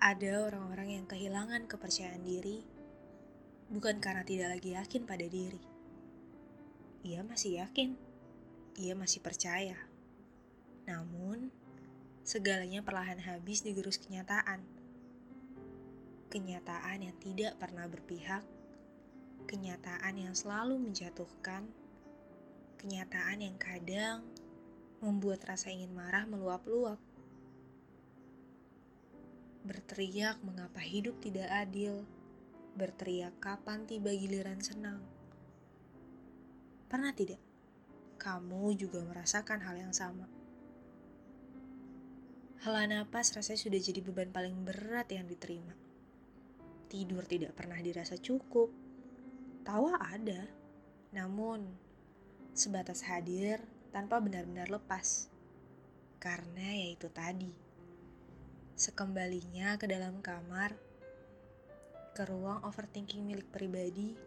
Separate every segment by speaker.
Speaker 1: Ada orang-orang yang kehilangan kepercayaan diri bukan karena tidak lagi yakin pada diri. Ia masih yakin, ia masih percaya. Namun, segalanya perlahan habis digerus kenyataan. Kenyataan yang tidak pernah berpihak, kenyataan yang selalu menjatuhkan, kenyataan yang kadang membuat rasa ingin marah meluap-luap berteriak mengapa hidup tidak adil, berteriak kapan tiba giliran senang. Pernah tidak? Kamu juga merasakan hal yang sama. Hela napas rasanya sudah jadi beban paling berat yang diterima. Tidur tidak pernah dirasa cukup. Tawa ada, namun sebatas hadir tanpa benar-benar lepas. Karena yaitu tadi Sekembalinya ke dalam kamar, ke ruang overthinking milik pribadi,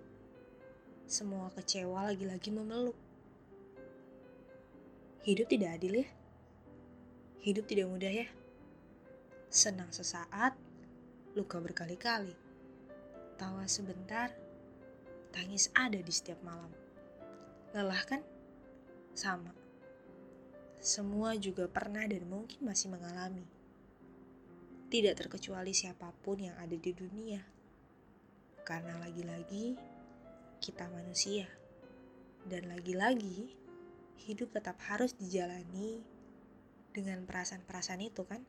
Speaker 1: semua kecewa lagi-lagi memeluk. Hidup tidak adil ya? Hidup tidak mudah ya? Senang sesaat, luka berkali-kali. Tawa sebentar, tangis ada di setiap malam. Lelah kan? Sama. Semua juga pernah dan mungkin masih mengalami tidak terkecuali siapa pun yang ada di dunia. Karena lagi-lagi kita manusia. Dan lagi-lagi hidup tetap harus dijalani dengan perasaan-perasaan itu kan?